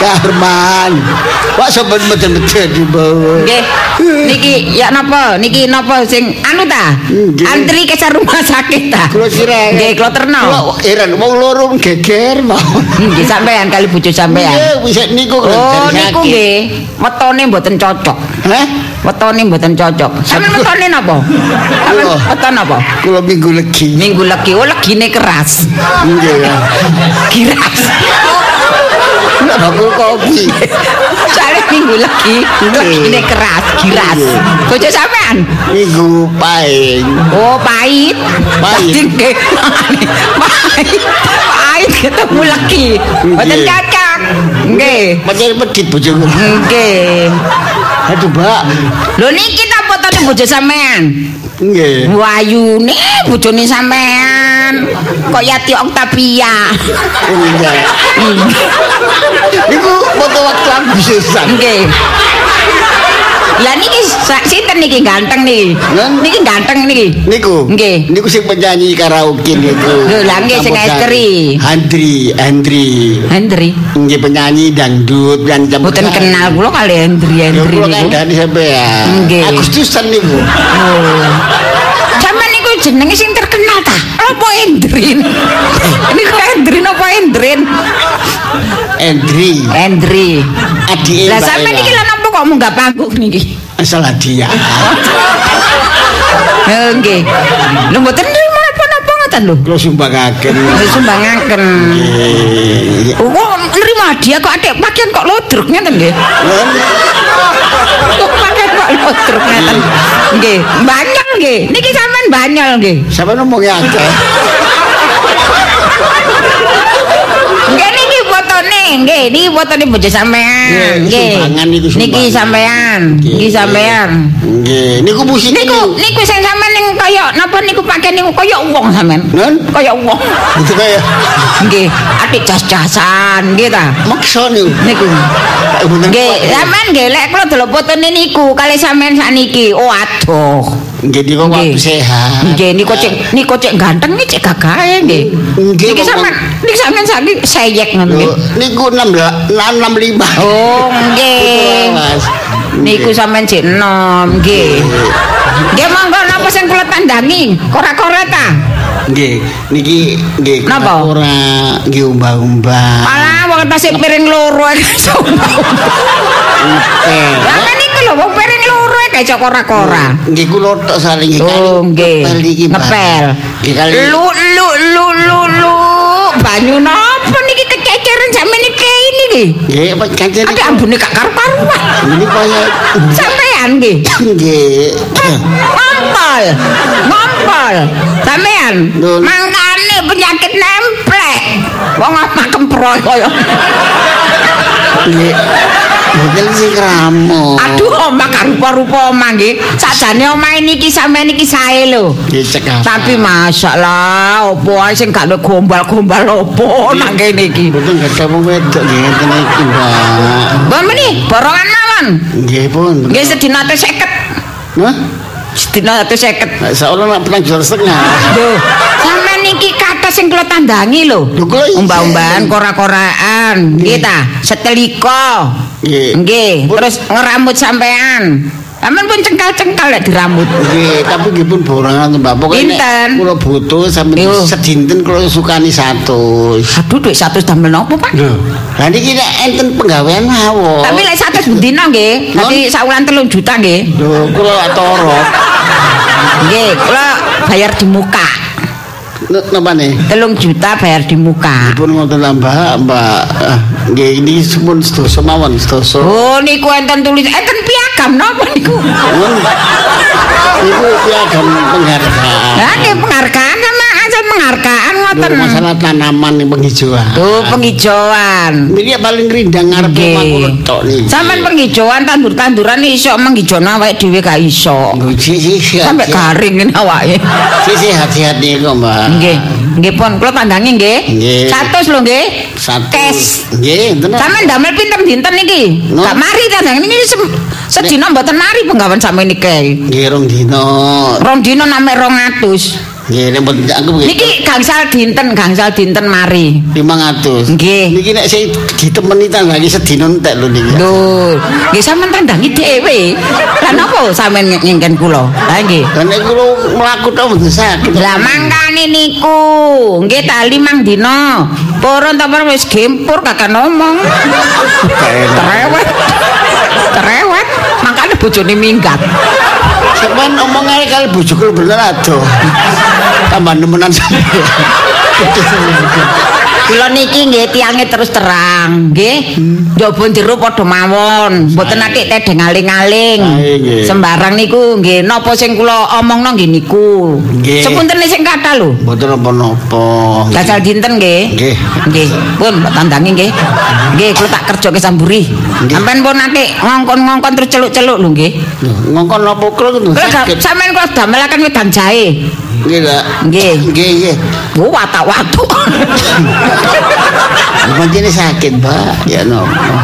Karman. Pak sampean meden-meden di bawah. Nggih. Niki ya napa? Niki napa sing anu ta? Antri ke rumah sakit ta? Kula sirah. Nggih, kula terno. Heran wong loro geger mau. Nggih sampean kali bojo sampean. Nggih, wis niku Oh, niku nggih. Wetone mboten cocok. Hah? Wetone mboten cocok. Sampeyan wetone napa? Sampeyan Kula. weton napa? Kula minggu legi. Minggu legi, oh legine keras. Nggih ya. Kiras. Bakul kopi. Soalnya minggu lagi, ini keras, giras. Bojo sampean? Minggu paing. Oh, pahit. Pahit. Nggih. Pahit. Pahit ketemu lagi. Mboten Nggih. cocok. Nggih. Pancen medit bojoku. Nggih. Aduh, Mbak. Lho niki ta fotone bojo sampean? Nggih. Wayune bojone sampean. Kok Yati Octavia. Enggak. Niku foto waktu Agustusan. Nggih. Lah niki sinten niki ganteng niki? Niki ganteng niki. Niku. Nggih. Niku sing penyanyi karaoke niku. Lho, lah nggih, sing estri. Andri, Andri. Hendri. Nggih penyanyi dangdut dan Mboten kenal kula kali Hendri Ya Hendri kula kandhani sampean. Nggih. Agustusan niku. Oh. Sampeyan niku jenenge sing terkenal ta? Apa Hendrin? Niku Hendrin apa Hendrin? Andri. Hendri. Adike Lah sampeyan Ella. niki lan apa kok munggah panggung niki? asal hadiah. Eh, Nggih. Lho mboten ngoten lho. Kula sumbangaken. Sumbangaken. Nggih. Oh, nrimo hadiah kok adek pakaian kok lodruk ngeten nggih. Kok pakaian kok lodruk ngeten. Nggih, banyol nggih. Niki sampean banyol nggih. Sampe ngomongnya akeh. Nggih nggih, niki fotone bojo sampean. Nggih. Niki sampean, niki sampean. Nggih, niku musik Niku niku sing sampean ning kaya napa niku pakaian niku kaya wong sampean. Nun? Kaya wong. Itu kaya Nggih, atik jas-jasan nggih ta. maksa niku. Niku. Nggih, sampean nggih lek kula delok fotone niku kali sampean sakniki. Oh aduh. Nggih niku waktu sehat. Nggih niku cek niku cek ganteng iki cek gagahe nggih. Nggih, Niki kok- sampean niki sampean sakniki seyek ngono nggih. Niku 665. Oh, nggih. Niku sampean cek enom nggih. Nggih monggo napa sing kula tandangi? Kora-kora ta? Nggih, niki nggih Napa? ora nggih umbah-umbah. Malah wong tasih piring loro. Lah niku lho wong piring loro ae kayak kora-kora. Nggih kula tok saling Oh, nggih. Ngepel. Lu lu lu lu lu. Banyu napa niki kececeran sampeyan iki ini nggih. Apa kancen Ada ambune gak karu-karuan. Ini kaya Sampean nggih. nggih. Ngompol. Ngompol. Sampean mangkane penyakit nemplek. Wong apa kemproy kaya. Nggih. Mboten sing kramo. Aduh, omah rupa-rupa omah nggih. Sakjane omah niki sampean iki sae lho. Nggih. Tapi masalah opo ae sing gak gombal-gombal opo nang kene iki. Mboten wong wedok nggih ngeten iki, Mbak. Mbak meni borongan mawon. Nggih pun. Nggih sedina ate 50. Hah? Sedina ate 50. Nek Seolah nak penang jual setengah. Lho, sampean niki kata sing kula tandangi lho. Umbah-umbahan kora-koraan, nggih ta? Setelika. Nggih. Nggih, terus ngerambut sampean. Sampean pun cengkal-cengkal lek dirambut. Nggih, tapi nggih pun borongan Mbak. Pokoke kula butuh sampe sedinten kula sukani 100. Aduh, duit 100 damel nopo, Pak? Lho, lah niki nek enten penggawean mawon. Tapi lek 100 bendina nggih, dadi saulan 3 juta nggih. Lho, kula lak torot. Nggih, kula bayar di muka. Napa nih? Telung juta bayar di muka. Pun ngoten Mbak, Mbak. Ah, Nggih ini pun sedoso mawon, sedoso. Oh, niku enten tulis enten piagam napa niku? Nun, Iku piagam penghargaan. Lah nggih penghargaan penghargaan ngoten. Masalah tanaman yang penghijauan. Tuh penghijauan. Ini paling rindang ngarep Nggih. omah kula tok niki. Sampeyan penghijauan tandur-tanduran iso menghijauno awake dhewe gak iso. Sampai garing ngene awake. Si hati-hati kok, Mbak. Nggih. Nggih pun kula tandangi nggih. Nggih. 100 lho nggih. Satu. Cash. Nggih, tenan. Sampeyan damel pinten dinten niki? No. Gak mari ta niki sem- sedina mboten mari penggawean sampeyan niki. Nggih rong dino. Rong dina name 200. Nggih nek aku nggih. Niki gangsal dinten, gangsal dinten mari. 500. Nggih. Niki nek sing ditemeni tanggangi sedina entek lho niki. Lho, nggih sampean tandangi dhewe. Lah napa sampean ngingken kula? Ha nggih. Lah nek kula mlaku tok mboten sakit. Lah mangkane niku, nggih ta limang dina. Purun ta purun wis gempur kakak ngomong. Terewet. Terewet. Makane bojone minggat. Sampeyan omong ae kali bojoku bener adoh. Tambah nemenan. Kula niki nggih tiange terus terang, nggih. Njobo jero padha mawon, mboten ati tedeng aling-aling. Ae, nggih. Sembarang niku nggih napa sing kula omongno nggih niku. Sepunten sing kathah lho. Mboten apa-apa. Dasal dinten nggih. Nggih. Nggih. Pun tandangi nggih. Nggih, kula tak kerja ke Samburi. Sampeyan pun nanti ngongkon-ngongkon terus celuk-celuk lho nggih. Ngongkon apa kula sakit. sampeyan kula damelaken wedang jahe. Nggih, Kak. Nggih. Nggih, nggih. Oh, watak-watuk. Pancene sakit, Mbak. Ya napa.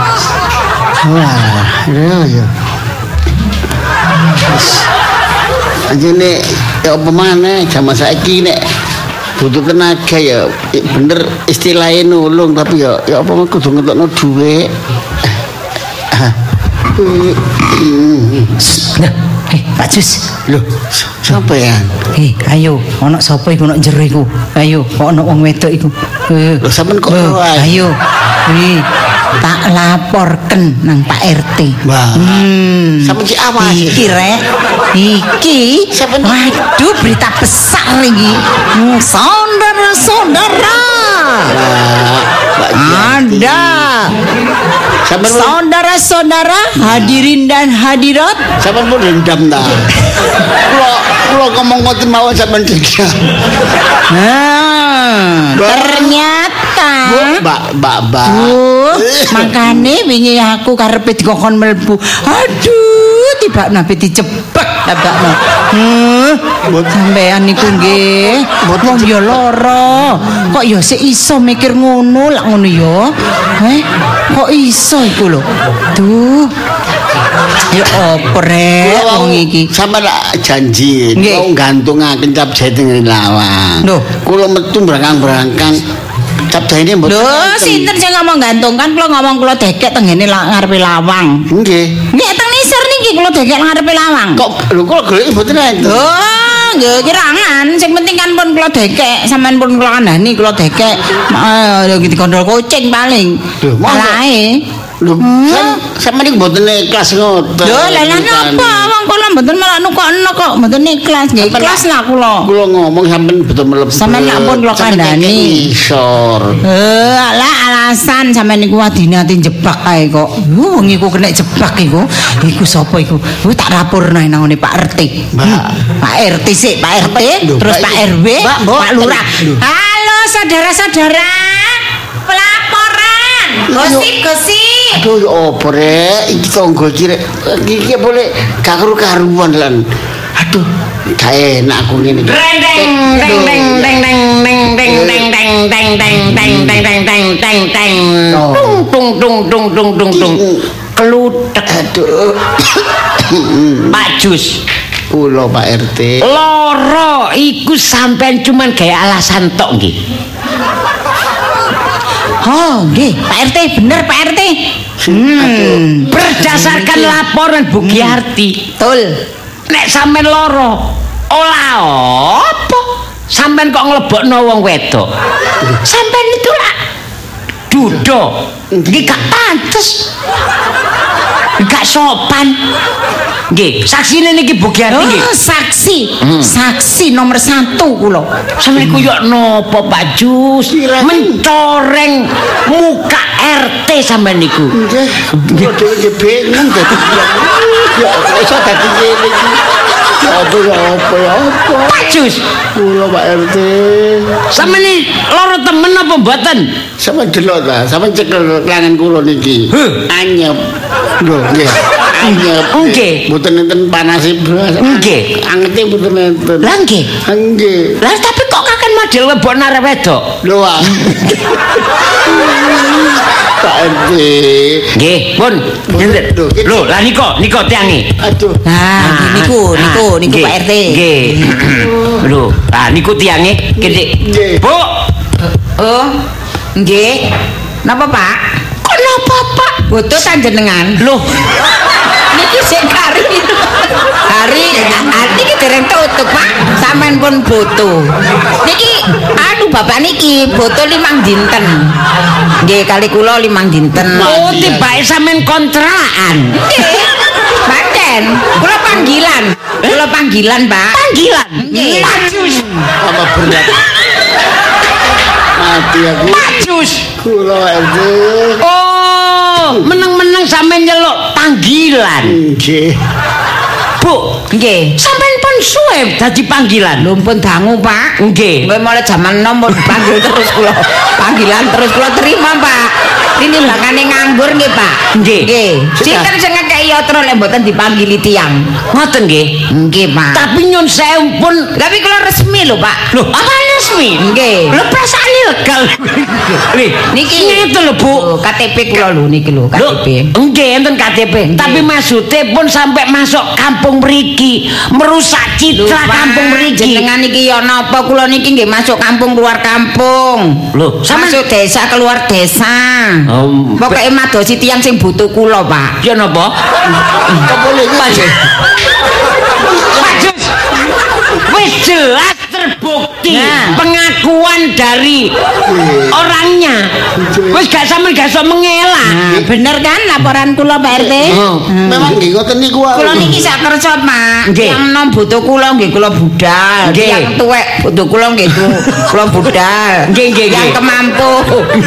Wah, ya ya. Wis. Anjene ya apa maneh jaman saiki nek butuh tenaga ya bener istilahnya nulung tapi ya ya apa kudu ngetokno dhuwit. Nah, eh, Pak Jus. Loh, sapa ya? Eh, ayo, ana sapa iku nek jero iku? Ayo, kok ana wong wedok iku? Eh, Lho, sampean kok wae? Ayo. Eh, tak laporken nang Pak RT. Wah. Hmm. Sampeyan si awas. Iki rek. Iki. Sampeyan- Waduh, berita besar iki. Hmm, Saudara-saudara. Yanti. Ada. Saudara-saudara, hadirin dan hadirat, sampeyan pun dendam ta. Kula kula ngomong ngoten mawon dendam. Nah, Mbak. ternyata Mbak, Mbak, Mbak. Duh, makane wingi aku karepe dikokon mlebu. Aduh, tiba nabi dicepek tabakno. Hmm, Mbot- sampean niku nggih. Mboten Wong ya lara. Kok ya sik iso mikir ngono lak ngono ya. Eh, kok iso iku lho. Duh. Ya opo rek Kula wong iki. sampeyan lak janji Nggih. kula nggantungaken cap jahe teng lawang. Lho. Kula metu brangkang-brangkang cap jahene mboten. Lho, sinten sing ngomong gantungkan kula ngomong kula dekek tengene la- ngarepe lawang. Nggih. Nek teng nisor niki kula dekek ngarepe lawang. Kok lho kula goleki mboten enten. Oh, nggih kirangan. Sing penting kan pun kula dekek, sampean pun kula kandhani kula dekek. Eh, lho dikondol kucing paling. Lho. Alae. Lho, sam- sampeyan iki mboten ikhlas ngoten. Lho, lah napa wong kula mboten malah nukokno kok mboten ikhlas. Nggih ikhlas lah kula. Kula ngomong sampeyan betul mlebu. Sampeyan lak pun kula Sampeyan kandhani. Isor. Eh, alah alasan sampean niku wadine ati jebak ae kok. Uh, wong iku kena jebak iku. Iku sapa iku? Uh, tak raporno nang ngene Pak RT. Mbak. Hmm, Pak RT sih, Pak RT, Lho, terus Pak RW, Pak. Lurah. Lho. Halo saudara-saudara. Pelaporan. Gosip-gosip. Aduh ya apa rek iki tangga iki rek iki boleh gak karu-karuan lan. Aduh, gak enak aku ngene. Deng deng deng deng deng deng deng deng deng deng deng deng deng deng deng deng deng deng. Oh. Tung tung tung tung tung. Kelutek Aduh. Pak Jus. Kula Pak RT. Loro iku sampean cuman gaya alasan tok nggih. Oh, nggih, Pak RT, bener Pak RT. Hmm, Berdasarkan laporan Bu Giarti, betul. nek sampean loro, olah apa? Sampean kok nglebokno wong wedok? Sampean itu lah dudo. Nggih gak pantes. Gak sopan. Nggih, saksine niki Bu Giarti nggih. Oh, saksi, saksi nomor satu kulo. Sampeyan iku yo nopo Pak Jus? Mencoreng muka RT sampean niku. Nggih, kula dhewe nggih bingung dadi. Ya iso dadi ngene iki. Ya apa ya apa ya apa. Pak Jus, Kula Pak RT. sampeyan ini loro temen apa mboten? Sama delok ta, sama cekel langan kula niki. Huh. Anyep. Lho, nggih. Nggih. Mboten enten panase. Nggih. Angete mboten enten. Lah nggih. Nggih. Lah tapi kok kakek model webon arep wedok? Lho. ah. Pak RT. Nggih, pun. Lho, iki- Lho, lah niko, niko tiangi. Aduh. Nah, niku, niku, niku Pak RT. Nggih. Lho, ah niku tiangi gede. Nggih. Bu, Oh, nggih. Napa Pak? Kok napa Pak? Butuh tanjenengan. Loh, Niki sik kari. Hari hari niki dereng tutup, Pak. Sampean pun butuh. Niki anu Bapak niki butuh limang dinten. Nggih kali kula limang dinten. oh tibake sampean kontrakan. Nggih. Paten, kula panggilan. Kula panggilan, Pak. Panggilan. Jus. Apa berat? Mati aku. Pak Jus. Kula. Oh, meneng-meneng sampe nyeluk panggilan. Nggih. Bu, Nggih. sampean pun suwe dadi panggilan. Lho pun dangu, Pak. Nggih. Kowe mulai zaman enom pun panggil terus kula. Panggilan terus kula terima, Pak. Ini bakane nganggur nggih, Pak. Nggih. Nggih. Sinten sing ngekeki yatra lek mboten dipanggili tiyang? Ngoten nggih. Nggih, Pak. Tapi nyun sewu pun Tapi kula resmi lho, Pak. Loh, apa resmi? Nggih. Lho perasaan ilegal. Nih, Niki ngeten lho, Bu. Lho, KTP kula lho niki lho, Lho, KTP. nggih enten KTP. Tapi maksudnya pun sampai masuk kampung mriki, merusak citra kampung mriki. Jenengan iki ya napa kula niki nggih masuk kampung keluar kampung. Sampean- masuk desa keluar desa. Oh, Pokoke madosi tiyang sing butuh kula, Pak. Ya napa? Pak Jus. Pak Jus. Wis jelas terbukti Nah. pengakuan dari orangnya. Wis gak sampe gak iso mengelak. Nah, bener kan laporan kula Pak RT? Oh. Memang nggih ngoten niku wae. Kula niki sak kersa, Pak. Yang nom butuh kula nggih kula budal. Nggih. Yang tuwek butuh kula nggih ku- kula budal. Nggih, nggih, Yang kemampu,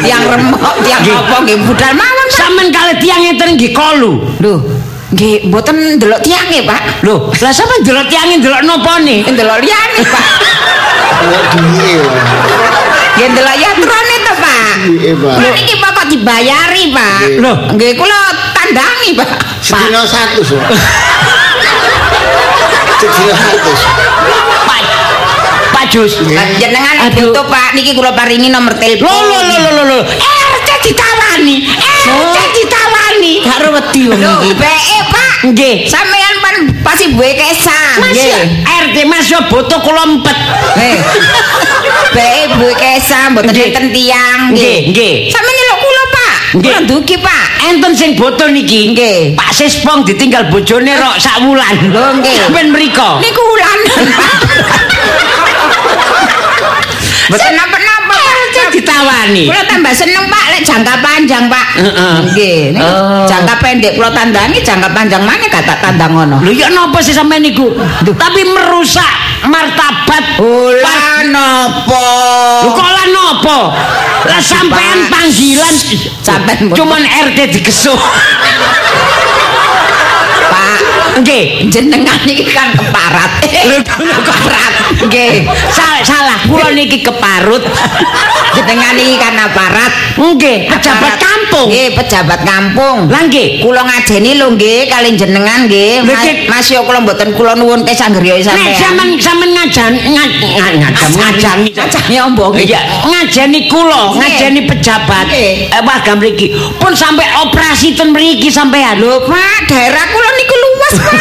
yang remuk, yang apa nggih budal mawon, Pak. Sampeyan kali tiang ngeten nggih kolu. Lho, nggih mboten ndelok tiyange, Pak. Lho, lah sampeyan delok tiange delok nopane? Ndelok liyane, Pak. Nggih duwe. Nggih ndelok yatrane to, Pak. Nggih, Pak. Kula niki pokok dibayari, Pak. Loh. Nggih kula tandangi, Pak. Sedina 100. Pak. Sedina 100. Pak Pak Jus. Jenengan Aduh. butuh, Pak. Niki kula paringi nomor telepon. Lo lo lo lo lo lo. RT ditawani. RT ditawani. Karo wedi wong Lho, iki. BE, Pak. Nggih. Sampeyan pan pasti buwe kesan. Mas ya, RT Mas yo butuh kula empet. Heh. BE buwe kesan mboten Nggih. enten tiyang. Nggih, nggih. Sampeyan nyeluk kula, Pak. Nggih. Kula dugi, Pak. Enten sing botol niki. Nggih. Pak Sispong ditinggal bojone rok sak wulan. Lho, nggih. Sampeyan mriko. Niku. Mboten napa-napa, Pak. RT ditawani. Kula tambah seneng Pak lek jangka panjang Pak. Heeh. Nggih. Oh. Jangka pendek kula tandangi, jangka panjang mana gak tak tandang ngono. Lho ya napa sih sampean niku? Tapi merusak martabat. Ora napa. Lho kok lah napa? Lah sampean panggilan Sampean cuman RT digesuh. Nggih. jenengan iki kan keparat. Keparat. Nggih. Salah, salah. Kula niki keparut. Jenengan iki kan aparat. Nggih, pejabat kampung. Nggih, pejabat kampung. Lah nggih. Kula ngajeni lho nggih kali jenengan nggih. Mas, yo kula mboten kula nuwun ke sanggriya Nek sampean. sampean sampean ngajan ngaj- ngaj- ngajam ngajani nggih. Iya, ngajeni kula, ngajeni pejabat Nggih. eh, warga mriki. Pun sampai operasi ten mriki sampean. Lho, Pak, daerah kula niku Pak.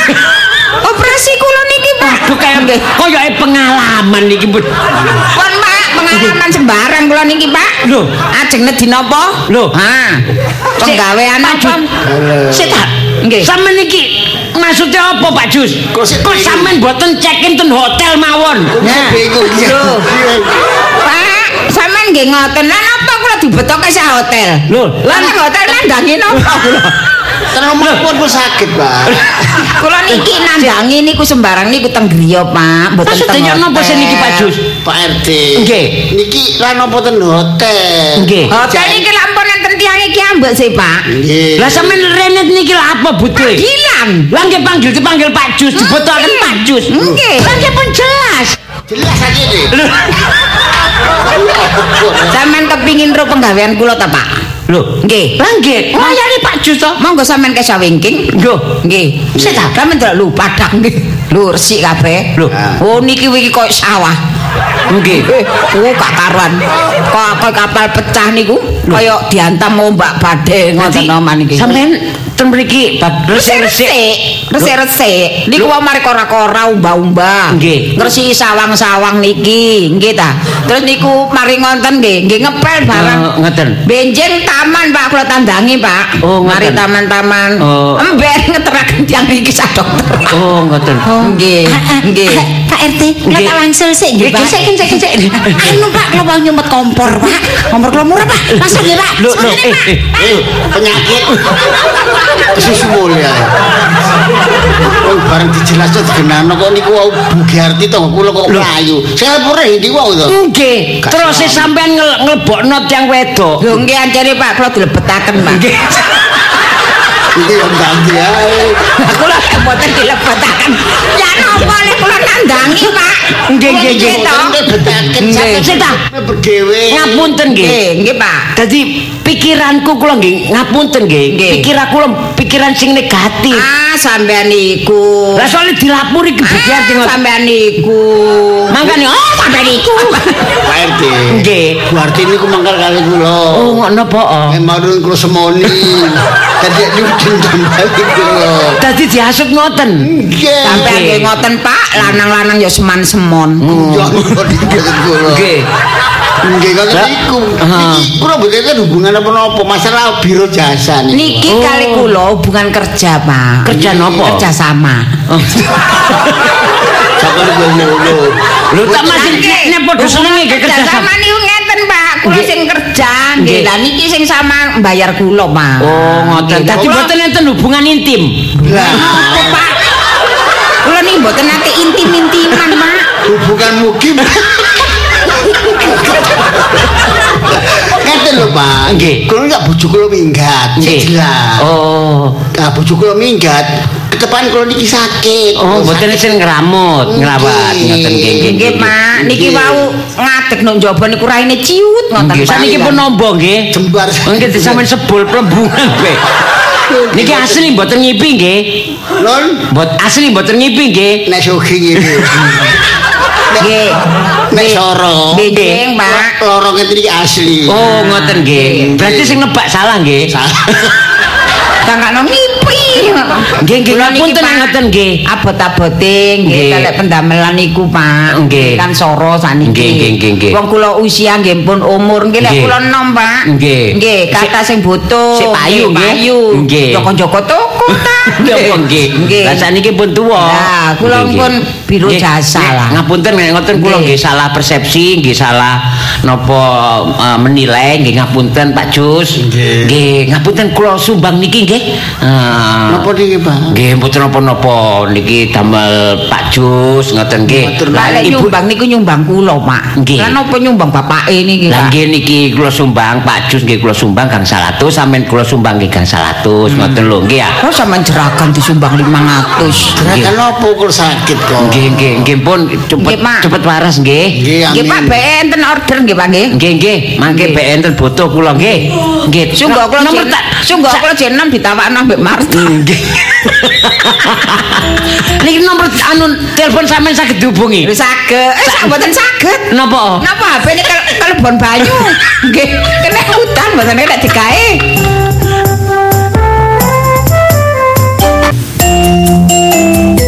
Operasi kula niki, Pak. Aduh kayak koyoke pengalaman iki, Bu. Pun Pak, pengalaman sembarang kula niki, Pak. Lho. ajeng nedhi napa? Lho. Ha. Penggawean Pak apa? Jus. Sik tak. Nggih. Sampeyan iki maksudnya apa, Pak Jus? Kok sampean boten check-in ten hotel mawon? Nah. Bingung. Lho. Sampean nggih ngoten. Lah napa kula dibetoke sak hotel? Lho, Lah nek hotel nandangi napa kula? Terus pun pun sakit, Pak. Kula niki nandangi niku sembarang niku teng griya, Pak. Mboten teng Maksudnya napa sih niki, Pak Jus? Pak RT. Nggih. Niki lan napa ten hotel? Nggih. Hotel niki lampun enten tiyang iki ambek sih, Pak. Nggih. Lah sampean renet niki lha apa butuhe? Gilang. Lah nggih panggil dipanggil Pak Jus, dibotokaken Pak Jus. Nggih. Lah nggih pun jelas. jelas aja nih. Sampean kepingin ro penggawean kula ta, Pak? Lho, Nggih. lah nggih, layani Pak Jus to. Monggo sampean ke sawingking. Lho, Nggih. Sik ta? Sampeyan delok lho padang nggih. Lho resik kabeh. Lho. Oh niki iki koyo sawah. nggih. Eh, oh gak karuan. Kok kapal pecah niku kaya diantam ombak badhe ngoten oman iki. Sampeyan ten mriki resik-resik. Resik-resik. Niku wae mari kora-kora umba-umba. Nggih. Ngresiki sawang-sawang niki, nggih ta. Terus niku mari ngonten nggih, nggih ngepel barang. Oh, ngeten. Benjing taman Pak kula tandangi Pak. Oh, mari taman-taman. Oh. Ember ngeteraken tiyang iki sak dokter. Oh, ngoten. Oh Nggih, nggih. Pak RT, kula tak wangsul sik nggih, Pak. Sik, sik, sik. Anu Pak, kula mau nyumet kompor, Pak. Kompor kula murah, Pak. Masuk nggih, Pak. Lho, lho, eh, eh, eh. penyakit kesusu mulia oh bareng dijelasno digenano kok niku wau Bugiarti to kula kok mlayu saya pura iki wau to Nggih, terus sampean nglebokno tiyang wedok. Lho nggih ancene Pak, kula dilebetaken, Pak. Nggih. Iki yo ganti ae Kula mboten dilebetaken. Ya napa lek kula nandangi, Pak? Nggih, nggih, nggih. to. betaken Nggih. Sik ta? bergewe Ngapunten nggih. Nggih, nggih, Pak. Dadi pikiranku kula nggih ngapunten nggih. Pikiran kula pikiran sing negatif. Ah, sampean niku. Lah soalnya dilapuri ke Bugiarti Ah, sampean niku. Mangkane oh sampean niku. Pak RT Nggih. Buarti niku mangkal kali kula Oh, ngono apa? oh? Eh marun kula semoni. Dadi nyucun kembali kula. Dadi diasup ngoten. Nggih. Sampean Nggih. ngoten, Pak. Lanang-lanang ya seman-semon. Yo kula dikasih kula. Nggih. Nggih niku. aha. Iki kula mboten hubungan apa-apa masalah biro jasa niku. Niki Oh. kali kula hubungan kerja, Pak. Kerja nopo? Kerja sama. Sampai ngono. Lho tak masih nek padha senenge nggih kerja sama. niku ngeten, Pak. Kula sing kerja, Nggih. Lah niki sing sama bayar kula, Pak. Oh, ngoten. Dadi mboten enten hubungan intim. Lah, Pak? Kula niki mboten nate intim-intiman, Pak. hubungan mukim. Ngeten lho, Pak. Nggih. Kula enggak bojo kula minggat, Nggih. jelas. Oh. Nah, bojo kula minggat, ketepan kula niki sakit. Oh, mboten sing ngramut, ngrawat ngoten nggih nggih. Nggih, Pak. Niki wau ngadeg nang jaba niku raine ciut ngoten, Pak. saniki pun nombo nggih. Jembar. Nggih disampean sebul plembungan kowe. Niki asli mboten ngipi nggih. Non, Mbot asli mboten ngipi nggih. nek sogi ngene. Nggih. Nek soro. Ngene iki asli. Oh, ngoten nggih. Berarti sing nebak salah nggih. Kangkano ngipi. Nggih, nggih, ngapunten Pak, ngoten nggih. Abot-abote nggih kalek pendamelan niku, Pak. Nggih. Kan soro saniki. Nggih, nggih, nggih, nggih. Wong kula usia nggih pun umur nggih lek kula enom, Pak. Nggih. Nggih, kata sing butuh. Sik payu, nggih. Payu. Nggih. Joko-joko toko ta. Nggih, nggih. Nggih. Lah saniki pun tuwa. Lah, kula pun biro Nggih, jasa lah. Ngapunten ngoten kula Nggih. salah persepsi, nggih salah napa eh, menilai nggih ngapunten Pak Jus. Nggih. Nggih, ngapunten kula sumbang niki nggih. Eh, Napa niki, Pak? Nggih, mboten napa-napa niki damel Pak Jus ngoten nggih. Lah lek Ibu nyumbang niku nyumbang kula, Pak. Nggih. Lah napa nyumbang bapake niki, Lah Pak? nggih niki kula sumbang Pak Jus nggih kula sumbang Kang 100 sampean kula sumbang nggih Kang 100 ngoten lho nggih ya. Kok sampean jeragan disumbang 500. Gerakan apa kok sakit kok? Nggih nggih nggih pun cepet cepet waras nggih. Nggih, Pak, bae enten order nggih, Pak nggih. Nggih nggih, mangke be enten butuh kula nggih. Nggih. Sungguh kula nomor tak sungguh kula jenem ditawakno mbek Marta. nggih. Niki nomor anu telepon sampean saged dihubungi. Lho saged. Eh sak mboten saged. Napa? Napa HP-ne telepon Bayu? Nggih, kena utan mboten nek dikae. Thank you.